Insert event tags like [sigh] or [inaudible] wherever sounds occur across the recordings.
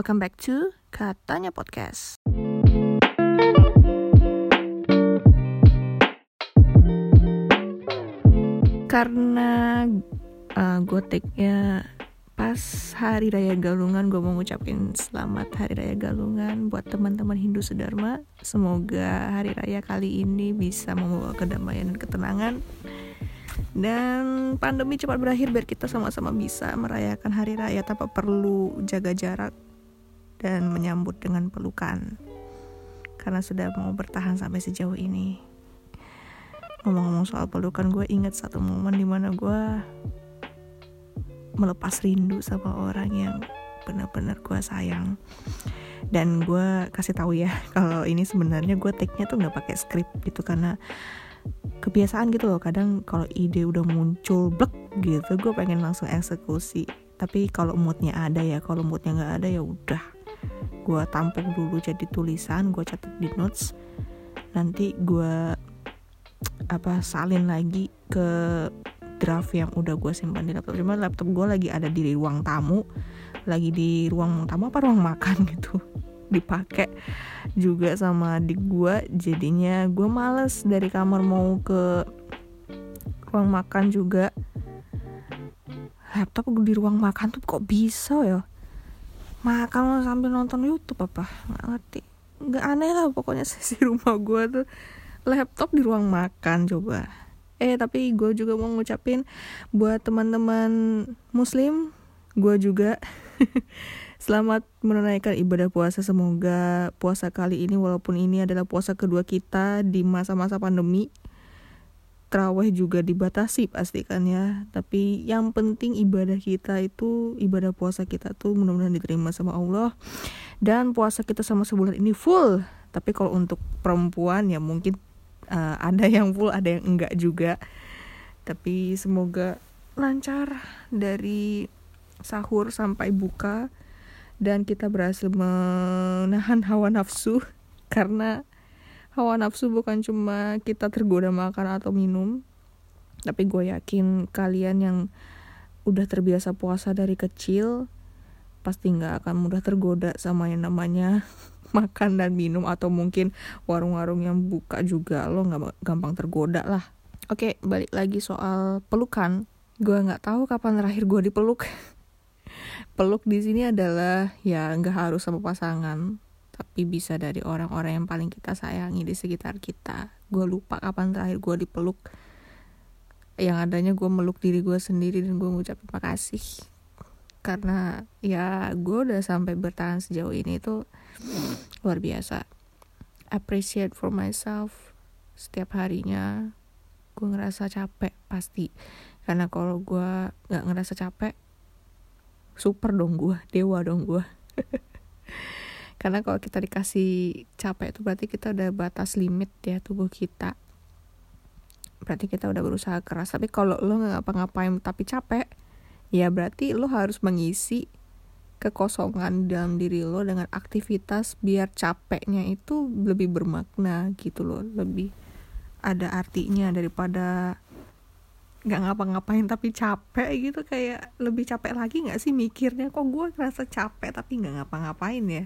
Welcome back to Katanya Podcast. Karena uh, gue take-nya pas hari raya Galungan gue mau ngucapin selamat hari raya Galungan buat teman-teman Hindu Sedharma. Semoga hari raya kali ini bisa membawa kedamaian dan ketenangan dan pandemi cepat berakhir biar kita sama-sama bisa merayakan hari raya tanpa perlu jaga jarak dan menyambut dengan pelukan. Karena sudah mau bertahan sampai sejauh ini. Ngomong-ngomong soal pelukan gue inget satu momen di mana gue melepas rindu sama orang yang benar-benar gue sayang. Dan gue kasih tahu ya [laughs] kalau ini sebenarnya gue take-nya tuh nggak pakai skrip gitu karena kebiasaan gitu loh. Kadang kalau ide udah muncul blek gitu gue pengen langsung eksekusi. Tapi kalau moodnya ada ya kalau moodnya nggak ada ya udah gue tampung dulu jadi tulisan gue catat di notes. Nanti gue apa salin lagi ke draft yang udah gue simpan di laptop. Cuma laptop gue lagi ada di ruang tamu lagi di ruang tamu apa ruang makan [laughs] gitu dipakai juga sama adik gue jadinya gue males dari kamar mau ke ruang makan juga. Laptop di ruang makan tuh kok bisa ya makan sambil nonton YouTube apa nggak ngerti nggak aneh lah pokoknya [laughs] sesi rumah gue tuh laptop di ruang makan coba eh tapi gue juga mau ngucapin buat teman-teman muslim gue juga [laughs] Selamat menunaikan ibadah puasa. Semoga puasa kali ini walaupun ini adalah puasa kedua kita di masa-masa pandemi. Terawih juga dibatasi pastikan ya. Tapi yang penting ibadah kita itu ibadah puasa kita tuh mudah-mudahan diterima sama Allah. Dan puasa kita sama sebulan ini full. Tapi kalau untuk perempuan ya mungkin uh, ada yang full, ada yang enggak juga. Tapi semoga lancar dari sahur sampai buka dan kita berhasil menahan hawa nafsu [laughs] karena hawa nafsu bukan cuma kita tergoda makan atau minum tapi gue yakin kalian yang udah terbiasa puasa dari kecil pasti nggak akan mudah tergoda sama yang namanya [laughs] makan dan minum atau mungkin warung-warung yang buka juga. Lo nggak gampang tergoda lah. Oke balik lagi soal pelukan. Gue nggak tahu kapan terakhir gue dipeluk. [laughs] Peluk di sini adalah ya nggak harus sama pasangan tapi bisa dari orang-orang yang paling kita sayangi di sekitar kita. Gue lupa kapan terakhir gue dipeluk. Yang adanya gue meluk diri gue sendiri dan gue ngucapin makasih. Karena ya gue udah sampai bertahan sejauh ini tuh luar biasa. Appreciate for myself setiap harinya. Gue ngerasa capek pasti. Karena kalau gue nggak ngerasa capek super dong gue dewa dong gue [laughs] karena kalau kita dikasih capek itu berarti kita udah batas limit ya tubuh kita. Berarti kita udah berusaha keras. Tapi kalau lo nggak ngapa-ngapain tapi capek ya berarti lo harus mengisi kekosongan dalam diri lo dengan aktivitas biar capeknya itu lebih bermakna gitu loh. Lebih ada artinya daripada nggak ngapa-ngapain tapi capek gitu. Kayak lebih capek lagi nggak sih mikirnya? Kok gue ngerasa capek tapi nggak ngapa-ngapain ya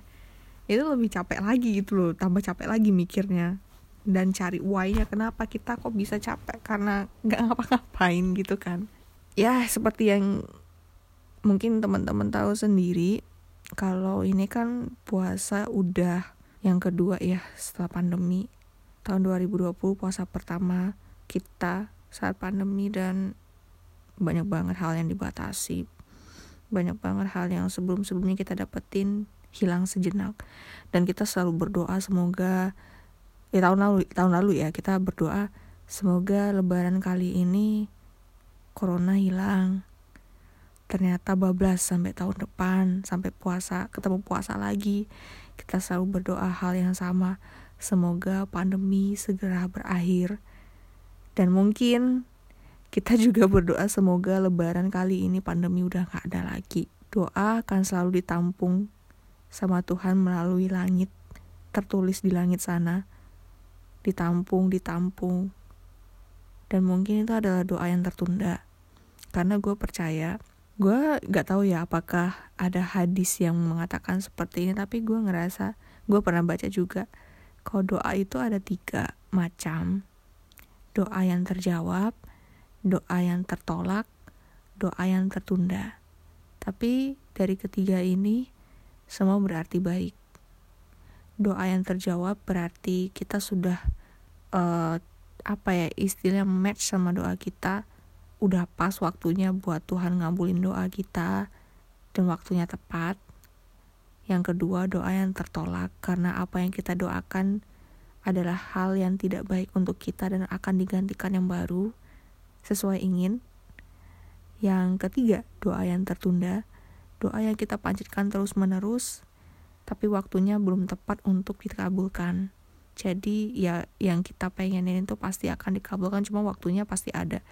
itu lebih capek lagi gitu loh tambah capek lagi mikirnya. Dan cari why-nya kenapa kita kok bisa capek karena nggak ngapa-ngapain gitu kan. Ya seperti yang mungkin teman-teman tahu sendiri kalau ini kan puasa udah yang kedua ya setelah pandemi. Tahun 2020 puasa pertama kita saat pandemi dan banyak banget hal yang dibatasi. Banyak banget hal yang sebelum-sebelumnya kita dapetin hilang sejenak. Dan kita selalu berdoa semoga ya tahun lalu tahun lalu ya kita berdoa semoga lebaran kali ini corona hilang. Ternyata bablas sampai tahun depan sampai puasa ketemu puasa lagi. Kita selalu berdoa hal yang sama semoga pandemi segera berakhir. Dan mungkin kita juga berdoa semoga lebaran kali ini pandemi udah gak ada lagi. Doa akan selalu ditampung sama Tuhan melalui langit, tertulis di langit sana. Ditampung, ditampung. Dan mungkin itu adalah doa yang tertunda. Karena gue percaya gue gak tahu ya apakah ada hadis yang mengatakan seperti ini tapi gue ngerasa gue pernah baca juga kalau doa itu ada tiga macam doa yang terjawab doa yang tertolak doa yang tertunda tapi dari ketiga ini semua berarti baik doa yang terjawab berarti kita sudah uh, apa ya istilahnya match sama doa kita udah pas waktunya buat Tuhan ngabulin doa kita dan waktunya tepat. Yang kedua, doa yang tertolak karena apa yang kita doakan adalah hal yang tidak baik untuk kita dan akan digantikan yang baru sesuai ingin. Yang ketiga, doa yang tertunda, doa yang kita panjatkan terus-menerus tapi waktunya belum tepat untuk dikabulkan. Jadi ya yang kita pengenin itu pasti akan dikabulkan cuma waktunya pasti ada.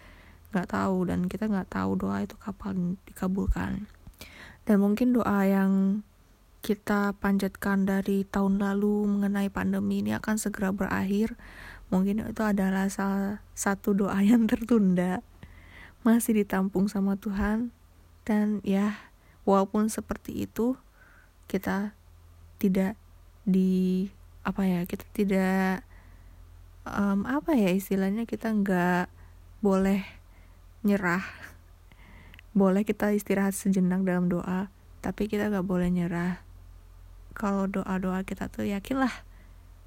Nggak tahu dan kita nggak tahu doa itu kapan dikabulkan. Dan mungkin doa yang kita panjatkan dari tahun lalu mengenai pandemi ini akan segera berakhir. Mungkin itu adalah salah satu doa yang tertunda. Masih ditampung sama Tuhan. Dan ya walaupun seperti itu kita tidak di apa ya kita tidak um, apa ya istilahnya kita nggak boleh nyerah. [laughs] Boleh kita istirahat sejenak dalam doa tapi kita gak boleh nyerah. Kalau doa-doa kita tuh yakinlah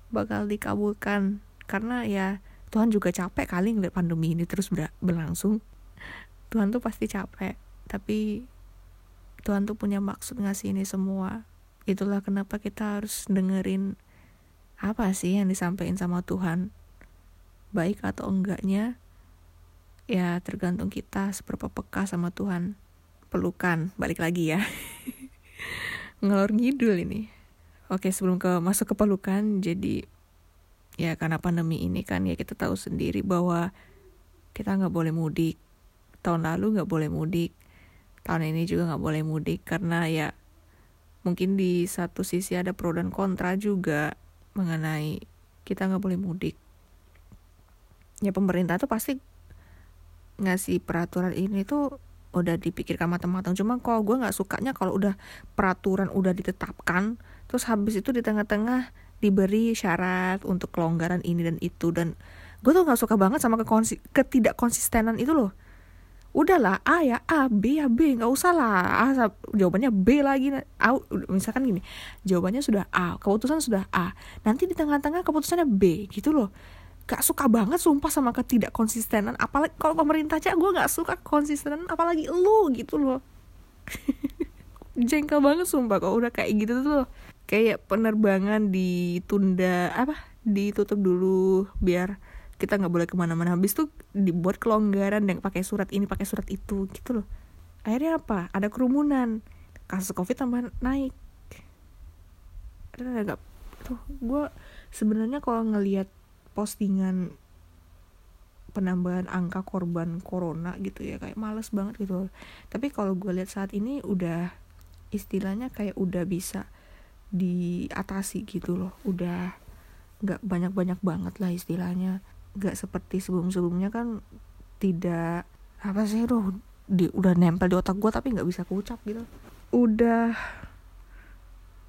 bakal dikabulkan. Karena ya Tuhan juga capek kali ngeliat pandemi ini terus berlangsung. Tuhan tuh pasti capek tapi Tuhan tuh punya maksud ngasih ini semua. Itulah kenapa kita harus dengerin apa sih yang disampaikan sama Tuhan. Baik atau enggaknya ya tergantung kita seberapa peka sama Tuhan. Pelukan balik lagi ya. [laughs] Ngelor ngidul ini. Oke sebelum ke masuk ke pelukan jadi ya karena pandemi ini kan ya kita tahu sendiri bahwa kita nggak boleh mudik. Tahun lalu nggak boleh mudik tahun ini juga nggak boleh mudik karena ya mungkin di satu sisi ada pro dan kontra juga mengenai kita nggak boleh mudik. Ya pemerintah tuh pasti ngasih peraturan ini tuh udah dipikirkan matang-matang. Cuma kalau gue nggak sukanya kalau udah peraturan udah ditetapkan terus habis itu di tengah-tengah diberi syarat untuk kelonggaran ini dan itu. Dan gue tuh nggak suka banget sama ketidak konsistenan itu loh udahlah A ya A B ya B nggak usah lah. A jawabannya B lagi. A, misalkan gini jawabannya sudah A keputusan sudah A. Nanti di tengah-tengah keputusannya B gitu loh. Gak suka banget sumpah sama ketidak konsistenan apalagi kalau pemerintah aja gue gak suka konsistenan apalagi lu gitu loh. [laughs] Jengkel banget sumpah kalau udah kayak gitu tuh. Kayak penerbangan ditunda apa ditutup dulu biar kita nggak boleh ke mana-mana. Habis tuh dibuat kelonggaran dan pakai surat ini pakai surat itu gitu loh. Akhirnya apa? Ada kerumunan. Kasus covid tambah naik. Ada agak tuh gue sebenarnya kalau ngelihat postingan penambahan angka korban corona gitu ya kayak males banget gitu tapi kalau gue lihat saat ini udah istilahnya kayak udah bisa diatasi gitu loh. Udah nggak banyak banyak banget lah istilahnya nggak seperti sebelum sebelumnya kan tidak apa sih tuh di, udah nempel di otak gue tapi nggak bisa keucap gitu udah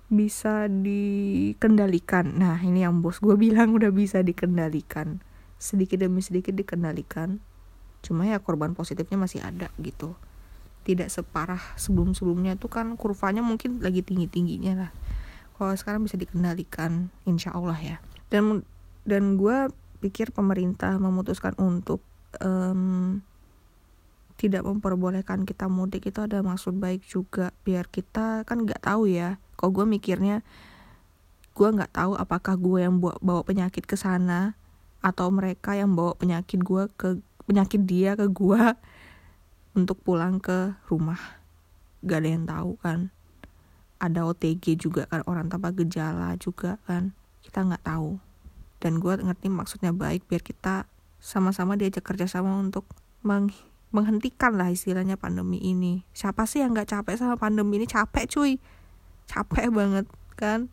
bisa dikendalikan. Nah, ini yang bos gue bilang udah bisa dikendalikan. Sedikit demi sedikit dikendalikan. Cuma ya korban positifnya masih ada gitu. Tidak separah sebelum-sebelumnya itu kan kurvanya mungkin lagi tinggi-tingginya lah. Kalau sekarang bisa dikendalikan, insya Allah ya. Dan dan gue pikir pemerintah memutuskan untuk um, tidak memperbolehkan kita mudik itu ada maksud baik juga. Biar kita kan nggak tahu ya kok gue mikirnya gue nggak tahu apakah gue yang bawa, bawa penyakit ke sana atau mereka yang bawa penyakit gue ke penyakit dia ke gue untuk pulang ke rumah. Gak ada yang tahu kan. Ada OTG juga kan orang tanpa gejala juga kan. Kita nggak tahu dan gue ngerti maksudnya baik biar kita sama-sama diajak kerjasama untuk meng menghentikan lah istilahnya pandemi ini. Siapa sih yang nggak capek sama pandemi ini? Capek cuy. Capek banget kan?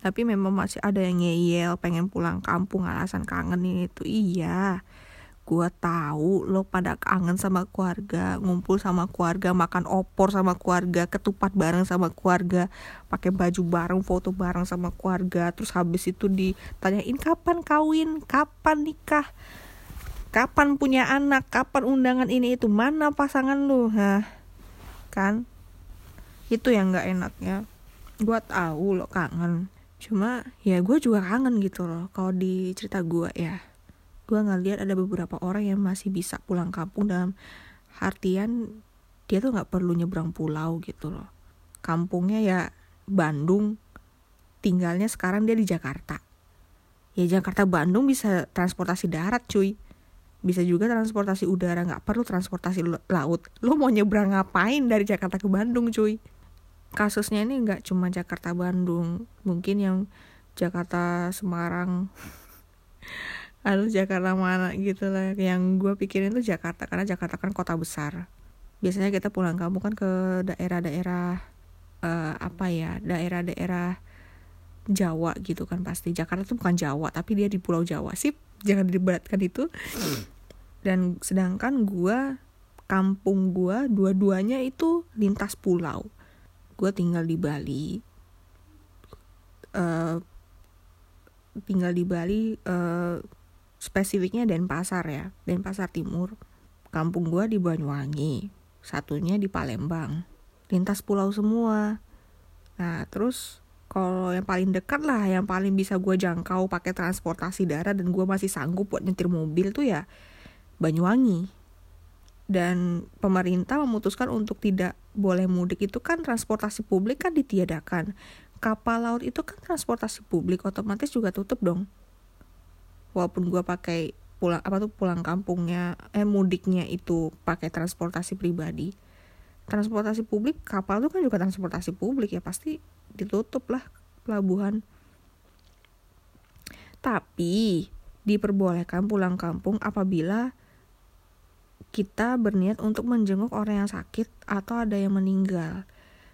Tapi memang masih ada yang ngeyel pengen pulang kampung alasan kangen ini itu iya gue tahu lo pada kangen sama keluarga ngumpul sama keluarga makan opor sama keluarga ketupat bareng sama keluarga pakai baju bareng foto bareng sama keluarga terus habis itu ditanyain kapan kawin? Kapan nikah? Kapan punya anak? Kapan undangan ini? Itu mana pasangan lo Hah, kan? Itu yang nggak enaknya. Gue tahu lo kangen. Cuma ya gue juga kangen gitu loh kalau di cerita gue ya gue ngeliat ada beberapa orang yang masih bisa pulang kampung dalam artian dia tuh nggak perlu nyebrang pulau gitu loh. Kampungnya ya Bandung tinggalnya sekarang dia di Jakarta. Ya Jakarta Bandung bisa transportasi darat cuy. Bisa juga transportasi udara nggak perlu transportasi laut. Lo mau nyebrang ngapain dari Jakarta ke Bandung cuy? Kasusnya ini nggak cuma Jakarta Bandung mungkin yang Jakarta Semarang [laughs] Aduh Jakarta mana gitu lah. Yang gue pikirin tuh Jakarta Karena Jakarta kan kota besar. Biasanya kita pulang kampung kan ke daerah-daerah uh, Apa ya Daerah-daerah Jawa gitu kan pasti. Jakarta tuh bukan Jawa Tapi dia di pulau Jawa Sip Jangan diberatkan itu. Dan sedangkan gue Kampung gue Dua-duanya itu lintas pulau. Gue tinggal di Bali uh, Tinggal di Bali uh, spesifiknya Denpasar ya. Denpasar Timur. Kampung gua di Banyuwangi. Satunya di Palembang. Lintas pulau semua. Nah terus kalau yang paling dekat lah yang paling bisa gue jangkau pakai transportasi darat dan gue masih sanggup buat nyetir mobil tuh ya Banyuwangi. Dan pemerintah memutuskan untuk tidak boleh mudik itu kan transportasi publik kan ditiadakan. Kapal laut itu kan transportasi publik otomatis juga tutup dong walaupun gue pakai pulang apa tuh pulang kampungnya eh mudiknya itu pakai transportasi pribadi. Transportasi publik kapal tuh kan juga transportasi publik ya pasti ditutup lah pelabuhan. Tapi diperbolehkan pulang kampung apabila kita berniat untuk menjenguk orang yang sakit atau ada yang meninggal.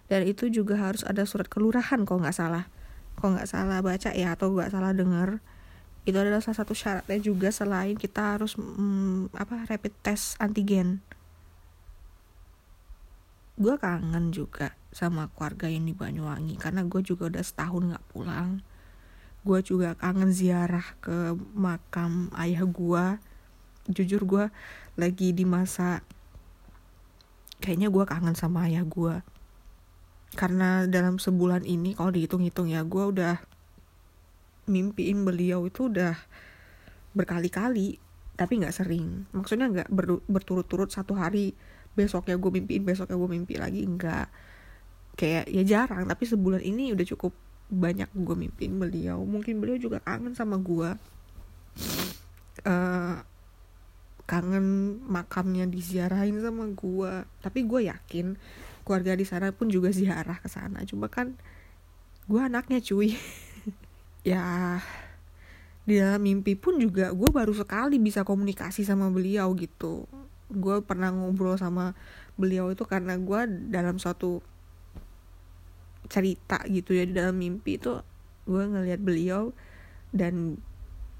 Dan itu juga harus ada surat kelurahan kok nggak salah. Kok nggak salah baca ya atau nggak salah dengar itu adalah salah satu syaratnya juga selain kita harus mm, apa rapid test antigen. Gue kangen juga sama keluarga yang di Banyuwangi karena gue juga udah setahun nggak pulang. Gue juga kangen ziarah ke makam ayah gue jujur gue lagi di masa kayaknya gue kangen sama ayah gue karena dalam sebulan ini kalau dihitung-hitung ya gue udah mimpiin beliau itu udah berkali-kali tapi nggak sering. Maksudnya nggak ber, berturut-turut satu hari besoknya gue mimpiin besoknya gue mimpi lagi enggak kayak ya jarang tapi sebulan ini udah cukup banyak gue mimpiin beliau. Mungkin beliau juga kangen sama gue uh, kangen makamnya diziarahin sama gue tapi gue yakin keluarga di sana pun juga ziarah ke sana. Cuma kan gue anaknya cuy [laughs] ya di dalam mimpi pun juga gue baru sekali bisa komunikasi sama beliau gitu. Gue pernah ngobrol sama beliau itu karena gue dalam suatu cerita gitu ya di dalam mimpi itu gue ngelihat beliau dan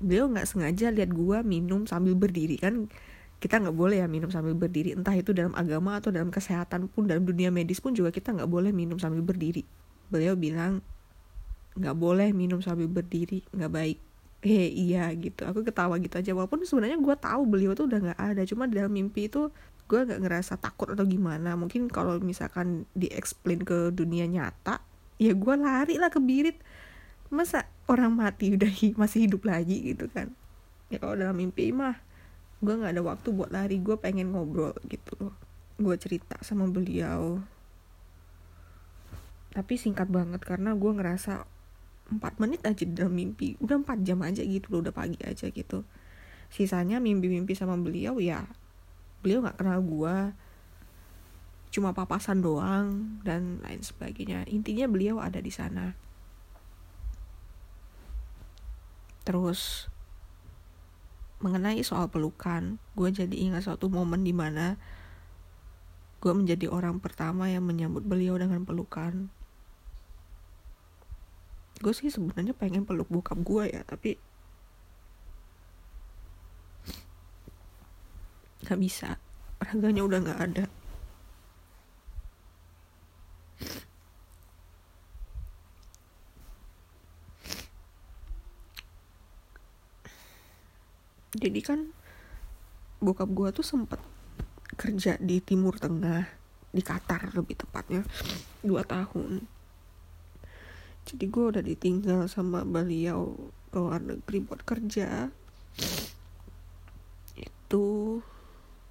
beliau nggak sengaja lihat gue minum sambil berdiri. Kan kita nggak boleh ya minum sambil berdiri entah itu dalam agama atau dalam kesehatan pun dalam dunia medis pun juga kita nggak boleh minum sambil berdiri. Beliau bilang nggak boleh minum sambil berdiri nggak baik. He iya gitu. Aku ketawa gitu aja. Walaupun sebenarnya gue tahu beliau tuh udah nggak ada. Cuma dalam mimpi itu gue nggak ngerasa takut atau gimana. Mungkin kalau misalkan diexplain ke dunia nyata ya gue lari lah ke birit. Masa orang mati udah masih hidup lagi gitu kan? Ya kalau dalam mimpi mah gue nggak ada waktu buat lari. Gue pengen ngobrol gitu loh. Gue cerita sama beliau. Tapi singkat banget karena gue ngerasa 4 menit aja dalam mimpi. Udah 4 jam aja gitu loh udah pagi aja gitu. Sisanya mimpi-mimpi sama beliau ya beliau nggak kenal gue cuma papasan doang dan lain sebagainya. Intinya beliau ada di sana. Terus mengenai soal pelukan gue jadi ingat suatu momen di mana gue menjadi orang pertama yang menyambut beliau dengan pelukan gue sih sebenarnya pengen peluk bokap gue ya tapi nggak bisa. Raganya udah nggak ada. Jadi kan bokap gue tuh sempet kerja di Timur Tengah di Qatar lebih tepatnya dua tahun jadi gue udah ditinggal sama beliau ke luar negeri buat kerja. Itu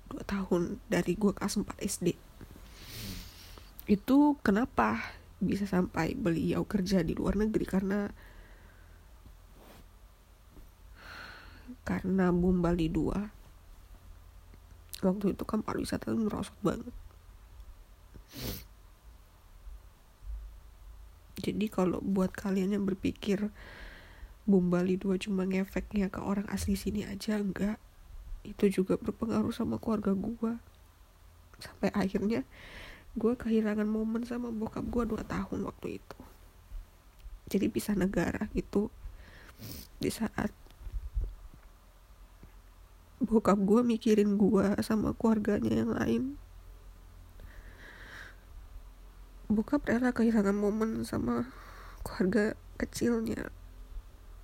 dua tahun dari gue kelas 4 SD itu kenapa bisa sampai beliau kerja di luar negeri? Karena karena bom Bali 2 waktu itu kan pariwisata merosot banget jadi kalau buat kalian yang berpikir bom Bali 2 cuma ngefeknya ke orang asli sini aja enggak. Itu juga berpengaruh sama keluarga gue sampai akhirnya gue kehilangan momen sama bokap gue dua tahun waktu itu. Jadi bisa negara gitu. Di saat bokap gue mikirin gue sama keluarganya yang lain bokap rela kehilangan momen sama keluarga kecilnya.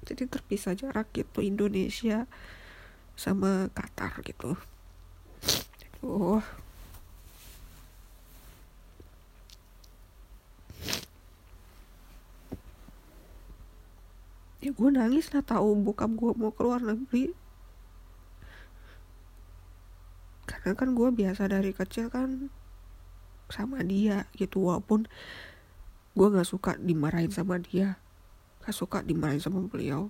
Jadi terpisah jarak gitu Indonesia sama Qatar gitu. Oh. Ya gue nangis lah tahu bokap gue mau keluar negeri. Karena kan gue biasa dari kecil kan sama dia gitu. Walaupun gue nggak suka dimarahin sama dia gak suka dimarahin sama beliau.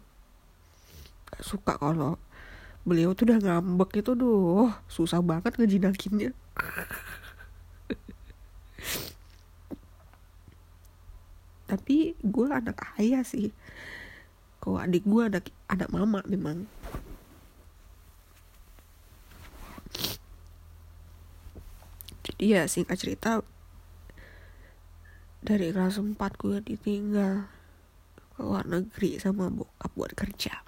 Gak suka kalau beliau tuh udah ngambek itu duh susah banget ngejinakinnya [laughs] tapi gue anak ayah sih. Kalau adik gue anak anak mama memang iya singkat cerita dari kelas 4 gue ditinggal ke luar negeri sama bokap buat kerja.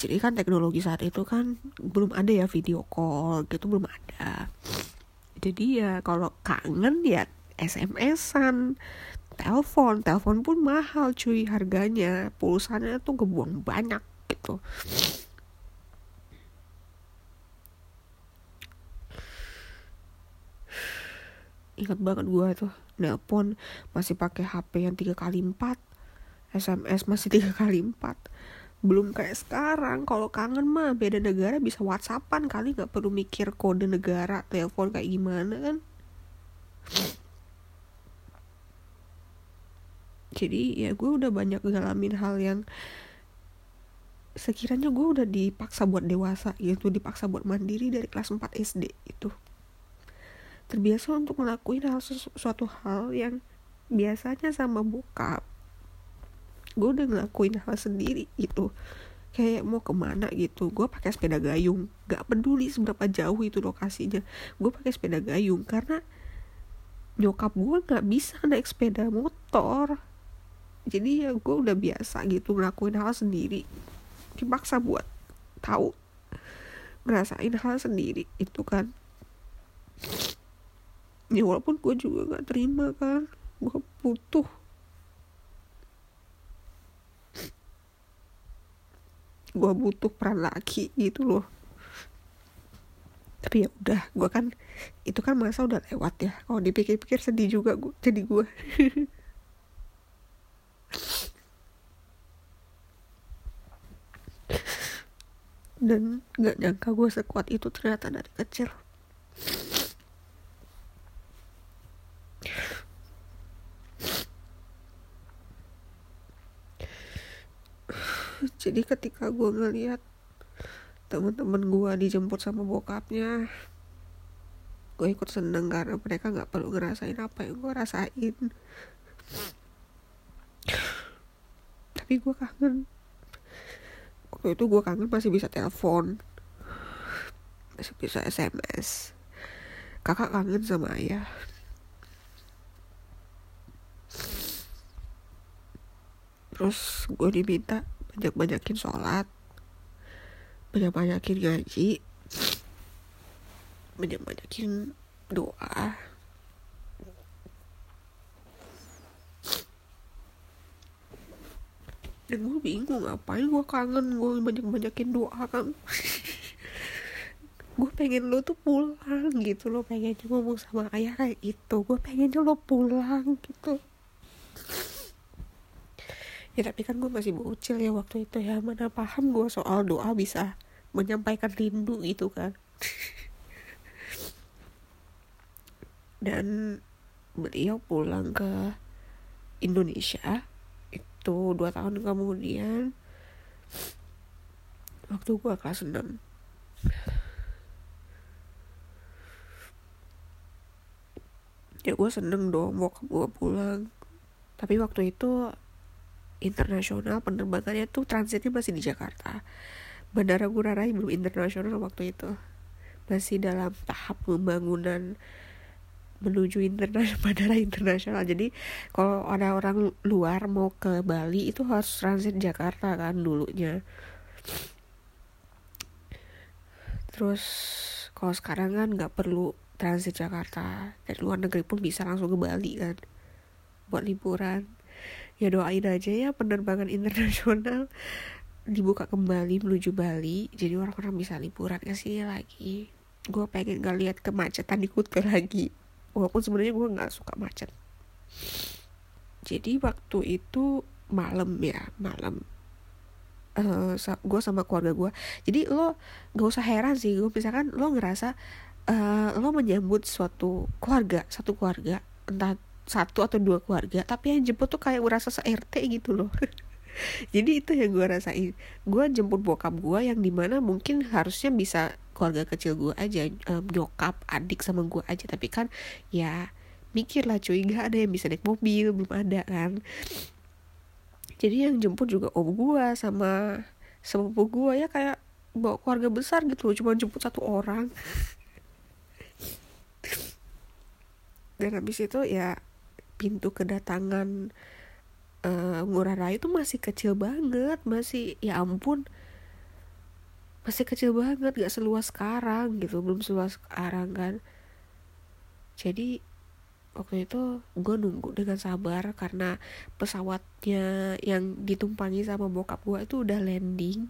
Jadi kan teknologi saat itu kan belum ada ya video call gitu belum ada. Jadi ya kalau kangen ya SMS-an telepon. Telepon pun mahal cuy harganya. Pulsanya tuh kebuang banyak gitu ingat banget gue tuh nelpon masih pakai HP yang tiga kali empat SMS masih [laughs] tiga kali empat. Belum kayak sekarang kalau kangen mah beda negara bisa whatsappan kali nggak perlu mikir kode negara telepon kayak gimana kan. Jadi ya gue udah banyak ngalamin hal yang sekiranya gue udah dipaksa buat dewasa gitu dipaksa buat mandiri dari kelas 4 SD itu terbiasa untuk ngelakuin hal sesuatu hal yang biasanya sama bokap. Gue udah ngelakuin hal sendiri gitu. Kayak mau ke mana gitu gue pakai sepeda gayung. Gak peduli seberapa jauh itu lokasinya. Gue pakai sepeda gayung karena nyokap gue nggak bisa naik sepeda motor. Jadi ya gue udah biasa gitu ngelakuin hal sendiri. Dipaksa buat tahu ngerasain hal sendiri itu kan ya walaupun gue juga gak terima kan. Gue butuh. Gue butuh peran laki gitu loh. Tapi ya udah gue kan itu kan masa udah lewat ya. Kalau dipikir-pikir sedih juga gue jadi gue [laughs] dan gak nyangka gue sekuat itu ternyata dari kecil jadi ketika gue ngeliat teman-teman gue dijemput sama bokapnya gue ikut seneng karena mereka nggak perlu ngerasain apa yang gue rasain. Tapi gue kangen. Waktu itu gue kangen masih bisa telepon. Masih bisa sms kakak kangen sama ayah. Terus gue diminta banyak-banyakin sholat. Banyak-banyakin ngaji. Banyak-banyakin doa. Dan gue bingung ngapain gue kangen? Gue banyak-banyakin doa kan [laughs] gue pengen lo tuh pulang gitu lo pengen ngomong sama ayah kayak itu gue pengennya lo pulang gitu ya tapi kan gue masih bocil ya waktu itu ya. Mana paham gue soal doa bisa menyampaikan rindu gitu kan. [laughs] Dan beliau pulang ke Indonesia itu dua tahun kemudian. Waktu gue kelas 6 ya gue seneng dong bokap gue pulang. Tapi waktu itu internasional penerbangannya tuh transitnya masih di Jakarta. Bandara Ngurah Rai belum internasional waktu itu. Masih dalam tahap pembangunan menuju internasional [laughs] bandara internasional. Jadi kalau ada orang luar mau ke Bali itu harus transit Jakarta kan dulunya. Terus kalau sekarang kan nggak perlu transit Jakarta. Dari luar negeri pun bisa langsung ke Bali kan buat liburan ya doain aja ya penerbangan internasional. [laughs] Dibuka kembali menuju Bali jadi orang-orang bisa liburan ke sini lagi. Gue pengen gak lihat kemacetan di Kuta lagi walaupun sebenarnya gue nggak suka macet. Jadi waktu itu malam ya malam. Uh, gue sama keluarga gue jadi lo gak usah heran sih gue misalkan lo ngerasa uh, lo menyambut suatu keluarga satu keluarga entah satu atau dua keluarga tapi yang jemput tuh kayak merasa se RT gitu loh. [laughs] Jadi itu yang gue rasain. Gue jemput bokap gue yang di mana mungkin harusnya bisa keluarga kecil gue aja um, nyokap adik sama gue aja. Tapi kan ya mikir lah cuy gak ada yang bisa naik mobil belum ada kan. Jadi yang jemput juga om gue sama sepupu gue ya kayak bawa keluarga besar gitu loh cuma jemput satu orang. [laughs] Dan habis itu ya pintu kedatangan uh, Ngurah Rai itu masih kecil banget masih ya ampun masih kecil banget gak seluas sekarang gitu belum seluas sekarang kan. Jadi waktu itu gue nunggu dengan sabar karena pesawatnya yang ditumpangi sama bokap gue itu udah landing.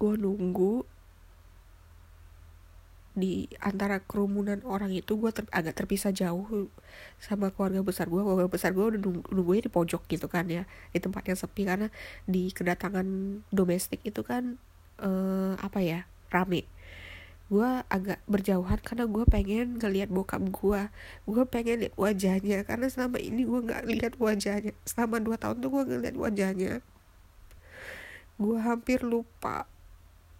Gue nunggu di antara kerumunan orang itu gue ter, agak terpisah jauh sama keluarga besar gue keluarga besar gue udah nunggu, nunggunya di pojok gitu kan ya di tempat yang sepi. Karena di kedatangan domestik itu kan uh, apa ya rame. Gue agak berjauhan karena gue pengen ngeliat bokap gue gue pengen lihat wajahnya. Karena selama ini gue nggak lihat wajahnya. Selama dua tahun tuh gue ngeliat wajahnya. Gue hampir lupa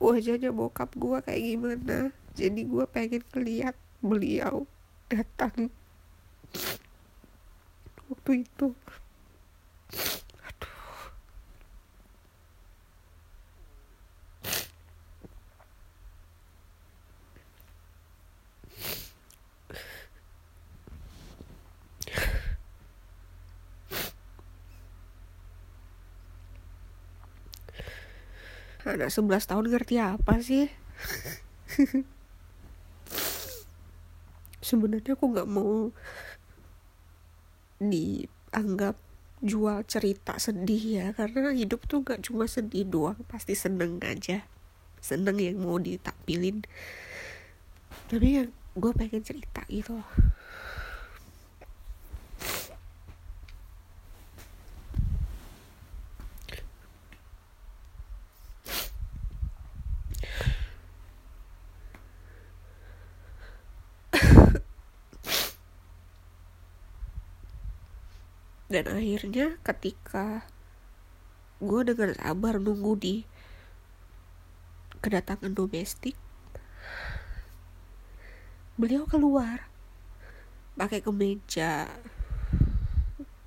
wajahnya bokap gue kayak gimana jadi gue pengen ngeliat beliau datang. Waktu itu. Anak 11 tahun ngerti apa sih [laughs] sebenarnya aku nggak mau dianggap jual cerita sedih ya karena hidup tuh gak cuma sedih doang pasti seneng aja. Seneng yang mau ditampilin. Tapi yang gue pengen cerita gitu loh dan akhirnya ketika gue dengan sabar nunggu di kedatangan domestik beliau keluar pakai kemeja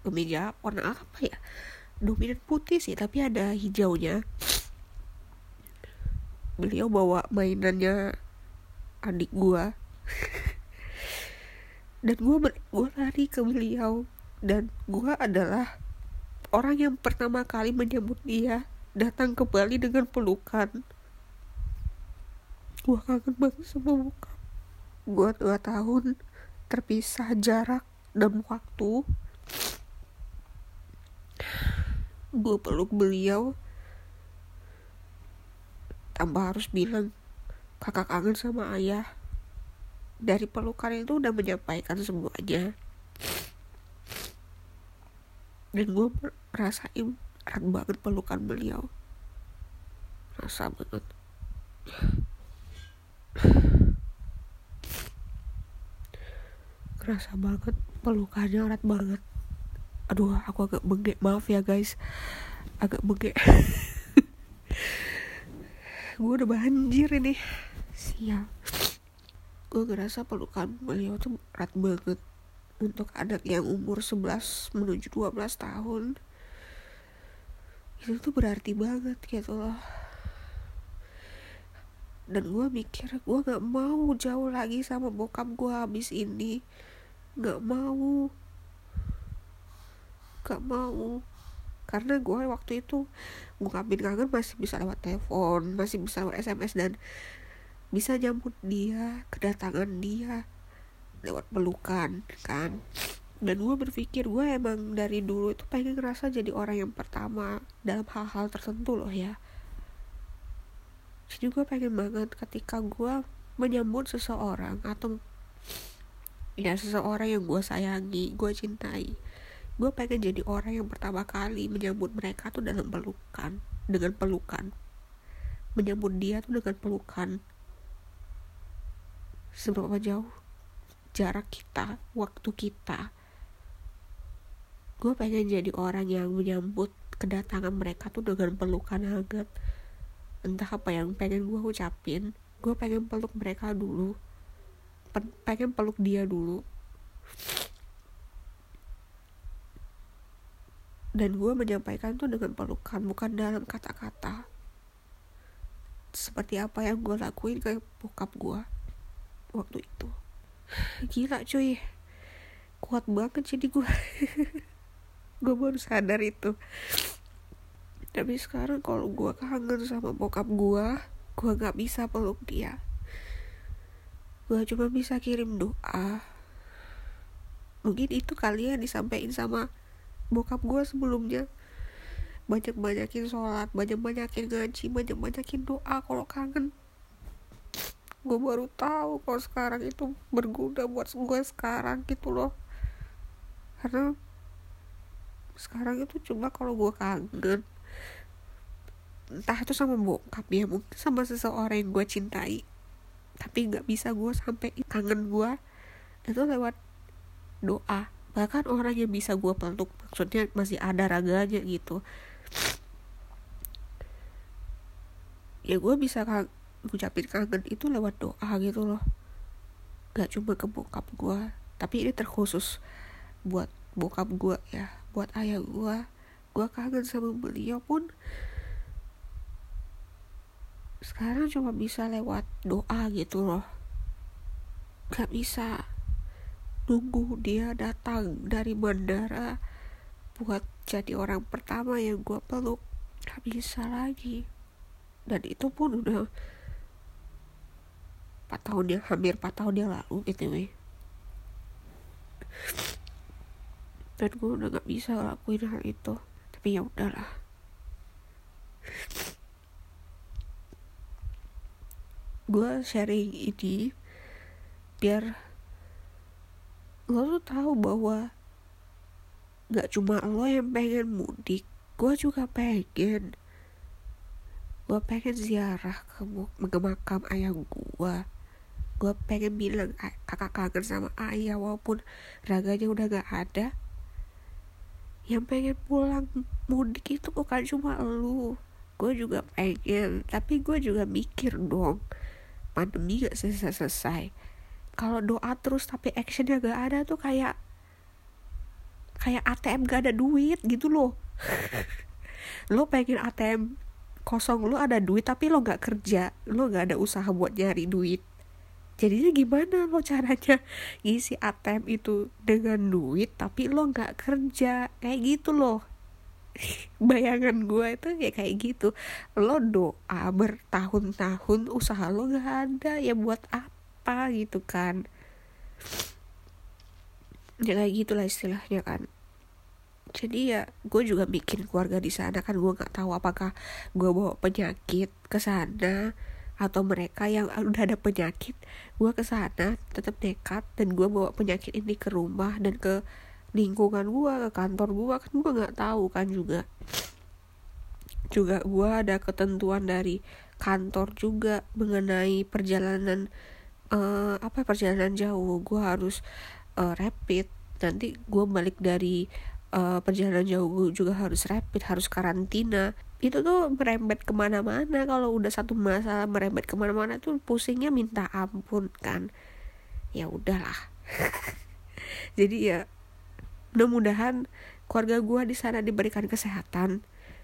kemeja warna apa ya? Dominan putih sih tapi ada hijaunya. Beliau bawa mainannya adik gue [laughs] dan gue gue lari ke beliau dan gue adalah orang yang pertama kali menyambut dia datang ke Bali dengan pelukan. Gue kangen banget sama bokap gue dua tahun terpisah jarak dan waktu. Gue peluk beliau. Tanpa harus bilang kakak kangen sama ayah. Dari pelukan itu udah menyampaikan semuanya dan gue rasain erat banget pelukan beliau. Rasa banget. Kerasa banget pelukannya erat banget. Aduh aku agak bengek. Maaf ya guys. Agak bengek. [laughs] Gue udah banjir ini. Sial. Gue ngerasa pelukan beliau tuh erat banget untuk anak yang umur 11 menuju 12 tahun. Itu tuh berarti banget gitu loh. Dan gue mikir gue gak mau jauh lagi sama bokap gue habis ini. Gak mau. Gak mau. Karena gue waktu itu ngungkapin kangen masih bisa lewat telepon masih bisa lewat sms dan bisa nyambut dia kedatangan dia lewat pelukan kan. Dan gue berpikir gue emang dari dulu itu pengen ngerasa jadi orang yang pertama dalam hal-hal tertentu loh ya. Jadi gue pengen banget ketika gue menyambut seseorang atau ya seseorang yang gue sayangi gue cintai gue pengen jadi orang yang pertama kali menyambut mereka tuh dalam pelukan dengan pelukan. Menyambut dia tuh dengan pelukan. Seberapa jauh jarak kita waktu kita. Gue pengen jadi orang yang menyambut kedatangan mereka tuh dengan pelukan hangat. Entah apa yang pengen gue ucapin gue pengen peluk mereka dulu. Pengen peluk dia dulu. Dan gue menyampaikan tuh dengan pelukan bukan dalam kata-kata. Seperti apa yang gue lakuin ke bokap gue waktu itu gila cuy. Kuat banget jadi gue [laughs] gue baru sadar itu. Tapi sekarang kalau gue kangen sama bokap gue gue gak bisa peluk dia. Gue cuma bisa kirim doa. Mungkin itu kali ya disampaikan sama bokap gue sebelumnya. Banyak banyakin sholat banyak banyakin ngaji banyak banyakin doa kalau kangen gue baru tahu kalau sekarang itu berguna buat gue sekarang gitu loh. Karena sekarang itu cuma kalau gue kangen. Entah itu sama bokap ya mungkin sama seseorang yang gue cintai. Tapi nggak bisa gue sampai kangen gue itu lewat doa. Bahkan orang yang bisa gue peluk maksudnya masih ada raganya gitu. Ya gue bisa ngucapin kangen itu lewat doa gitu loh. Gak cuma ke bokap gue tapi ini terkhusus buat bokap gue ya buat ayah gue gue kangen sama beliau pun sekarang cuma bisa lewat doa gitu loh. Gak bisa nunggu dia datang dari bandara buat jadi orang pertama yang gue peluk. Gak bisa lagi. Dan itu pun udah 4 tahun yang hampir 4 tahun yang lalu btw dan gue udah gak bisa lakuin hal itu. Tapi ya udahlah. Gue sharing ini biar lo tuh tahu bahwa gak cuma lo yang pengen mudik gue juga pengen. Gue pengen ziarah ke, ke makam ayah gue gue pengen bilang kakak kangen sama ayah walaupun raganya udah gak ada. Yang pengen pulang mudik itu bukan cuma lu. Gue juga pengen tapi gue juga mikir dong. Pandemi gak selesai-selesai. Kalau doa terus tapi actionnya gak ada tuh kayak kayak ATM gak ada duit gitu loh. [laughs] Lo pengen ATM kosong lo ada duit tapi lo gak kerja lo gak ada usaha buat nyari duit jadinya gimana lo caranya ngisi ATM itu dengan duit tapi lo gak kerja? Kayak gitu loh. [laughs] Bayangan gue itu ya kayak gitu. Lo doa bertahun-tahun usaha lo gak ada ya buat apa gitu kan. Ya kayak gitulah istilahnya kan. Jadi ya gue juga bikin keluarga di sana kan gue nggak tahu apakah gue bawa penyakit ke sana atau mereka yang udah ada penyakit gue ke sana tetap nekat dan gue bawa penyakit ini ke rumah dan ke lingkungan gue ke kantor gue kan gue nggak tahu kan juga. Juga gue ada ketentuan dari kantor juga mengenai perjalanan uh, apa perjalanan jauh. Gue harus uh, rapid. Nanti gue balik dari uh, perjalanan jauh gue juga harus rapid harus karantina itu tuh merembet ke mana-mana. Kalau udah satu masalah merembet ke mana-mana tuh pusingnya minta ampun kan. Ya udahlah. [laughs] Jadi ya mudah-mudahan keluarga gue di sana diberikan kesehatan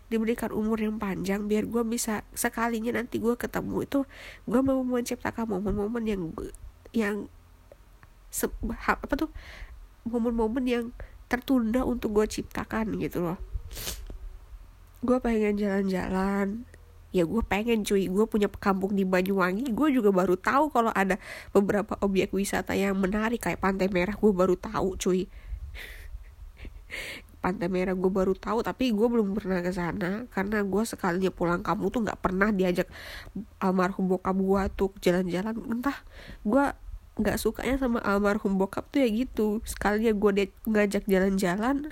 diberikan umur yang panjang biar gue bisa sekalinya nanti gue ketemu. Itu gue mau menciptakan momen-momen yang yang se, apa tuh? Momen-momen yang tertunda untuk gue ciptakan gitu loh gue pengen jalan-jalan. Ya gue pengen cuy. Gue punya kampung di Banyuwangi. Gue juga baru tahu kalau ada beberapa objek wisata yang menarik. Kayak Pantai Merah gue baru tahu cuy. [laughs] Pantai Merah gue baru tahu tapi gue belum pernah ke sana. Karena gue sekalinya pulang kamu tuh nggak pernah diajak almarhum bokap gue tuh jalan-jalan. Entah gue nggak sukanya sama almarhum bokap tuh ya gitu. Sekalinya gue ngajak jalan-jalan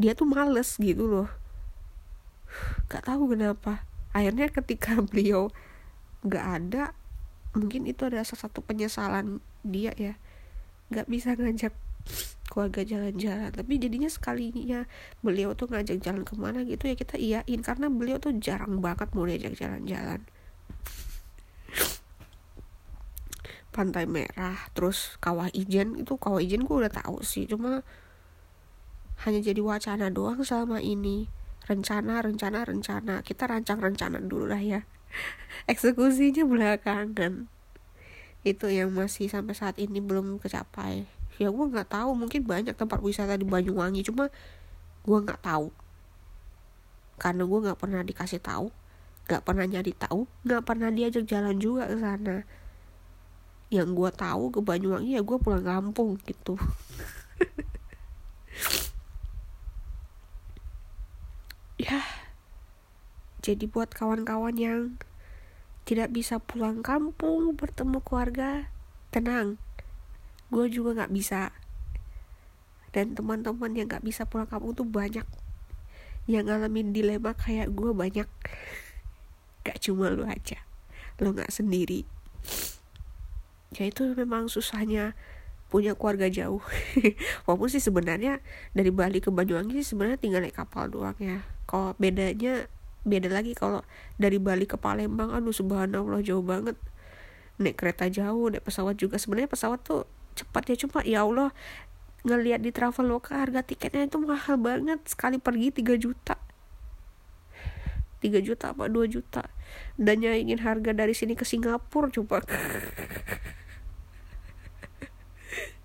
dia tuh males gitu loh nggak tahu kenapa. Akhirnya ketika [laughs] beliau nggak ada mungkin itu adalah salah satu penyesalan dia ya. Nggak bisa ngajak keluarga jalan-jalan. Tapi jadinya sekalinya beliau tuh ngajak jalan ke mana gitu ya kita iyain. Karena beliau tuh jarang banget mau diajak jalan-jalan. Pantai merah terus kawah ijen. Itu kawah ijen gue udah tahu sih. Cuma hanya jadi wacana doang selama ini rencana rencana rencana. Kita rancang rencana dulu lah ya. [laughs] Eksekusinya belakangan. Itu yang masih sampai saat ini belum kecapai. Ya gue nggak tahu. Mungkin banyak tempat wisata di Banyuwangi. Cuma gue nggak tahu. Karena gue nggak pernah dikasih tahu nggak pernah nyari tahu nggak pernah diajak jalan juga ke sana. Yang gue tahu ke Banyuwangi ya gue pulang kampung gitu [laughs] ya jadi buat kawan-kawan yang tidak bisa pulang kampung bertemu keluarga tenang. Gue juga nggak bisa. Dan teman-teman yang nggak bisa pulang kampung tuh banyak. Yang ngalamin dilema kayak gue banyak. [laughs] Gak cuma lu aja. Lu nggak sendiri. Ya itu memang susahnya punya keluarga jauh. [laughs] Walaupun sih sebenarnya dari Bali ke Banyuwangi sih sebenarnya tinggal naik kapal doang ya kalau bedanya beda lagi kalau dari Bali ke Palembang aduh subhanallah jauh banget. Naik kereta jauh naik pesawat juga. Sebenarnya pesawat tuh cepat ya cuma ya Allah ngelihat di Traveloka harga tiketnya itu mahal banget. Sekali pergi 3 juta. 3 juta apa 2 juta. Dan nyaingin harga dari sini ke Singapura coba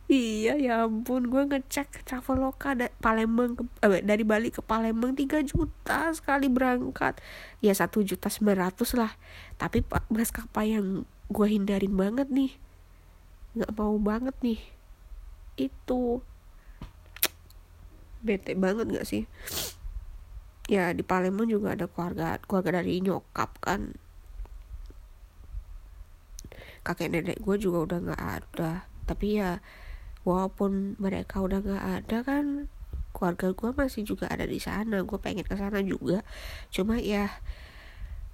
Iya ya ampun gue ngecek Traveloka da Palembang ke, eh, dari Bali ke Palembang 3 juta sekali berangkat. Ya satu juta ratus lah. Tapi maskapai yang gue hindarin banget nih nggak mau banget nih. Itu. Bete banget nggak sih? Ya di Palembang juga ada keluarga keluarga dari nyokap kan. Kakek nenek gue juga udah nggak ada. Tapi ya walaupun mereka udah nggak ada kan keluarga gue masih juga ada di sana gue pengen ke sana juga. Cuma ya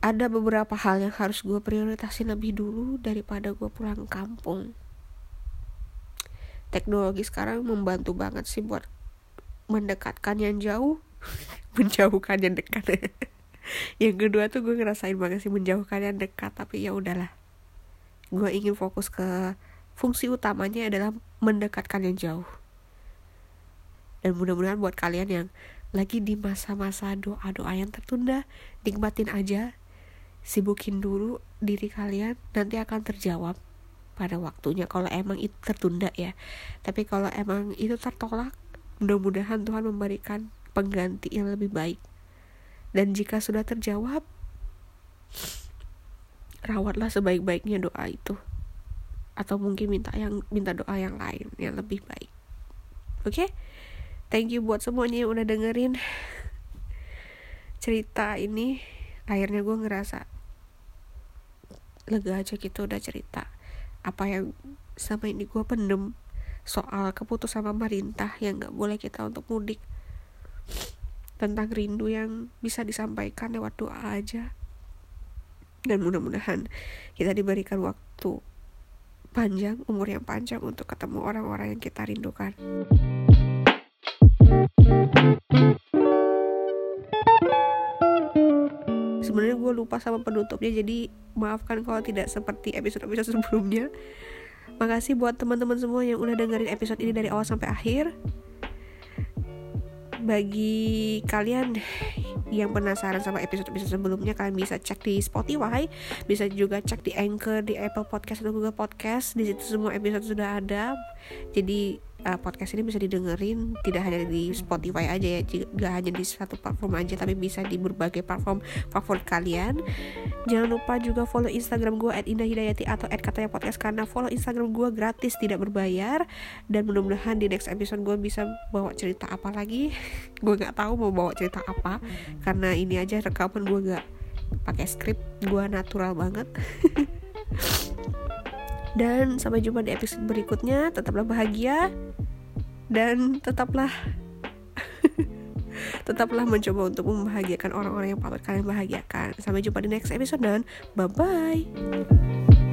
ada beberapa hal yang harus gue prioritasin lebih dulu daripada gue pulang kampung. Teknologi sekarang membantu banget sih buat mendekatkan yang jauh. [laughs] Menjauhkan yang dekat. [laughs] Yang kedua tuh gue ngerasain banget sih menjauhkan yang dekat tapi ya udahlah. Gue ingin fokus ke fungsi utamanya adalah mendekatkan yang jauh. Dan mudah-mudahan buat kalian yang lagi di masa-masa doa-doa yang tertunda nikmatin aja sibukin dulu diri kalian nanti akan terjawab pada waktunya kalau emang itu tertunda ya. Tapi kalau emang itu tertolak mudah-mudahan Tuhan memberikan pengganti yang lebih baik. Dan jika sudah terjawab rawatlah sebaik-baiknya doa itu atau mungkin minta yang minta doa yang lain yang lebih baik. Oke? Okay? thank you buat semuanya yang udah dengerin cerita ini. Akhirnya gue ngerasa lega aja gitu udah cerita apa yang sama ini gue pendem soal keputusan pemerintah yang gak boleh kita untuk mudik. Tentang rindu yang bisa disampaikan lewat doa aja. Dan mudah-mudahan kita diberikan waktu panjang umur yang panjang untuk ketemu orang-orang yang kita rindukan. Sebenarnya gue lupa sama penutupnya jadi maafkan kalau tidak seperti episode-episode sebelumnya. Makasih buat teman-teman semua yang udah dengerin episode ini dari awal sampai akhir. Bagi kalian yang penasaran sama episode-episode sebelumnya kalian bisa cek di Spotify bisa juga cek di Anchor di Apple Podcast atau Google Podcast. Di situ semua episode sudah ada. Jadi uh, podcast ini bisa didengerin tidak hanya di Spotify aja ya tidak hanya di satu platform aja tapi bisa di berbagai platform favorit kalian. Jangan lupa juga follow Instagram gue at atau at katanya podcast karena follow Instagram gue gratis tidak berbayar. Dan mudah-mudahan di next episode gue bisa bawa cerita apa lagi. [laughs] Gue nggak tahu mau bawa cerita apa karena ini aja rekaman gue gak pakai skrip gue natural banget [laughs] dan sampai jumpa di episode berikutnya. Tetaplah bahagia dan tetaplah [laughs] tetaplah mencoba untuk membahagiakan orang-orang yang patut kalian bahagiakan. Sampai jumpa di next episode dan bye bye.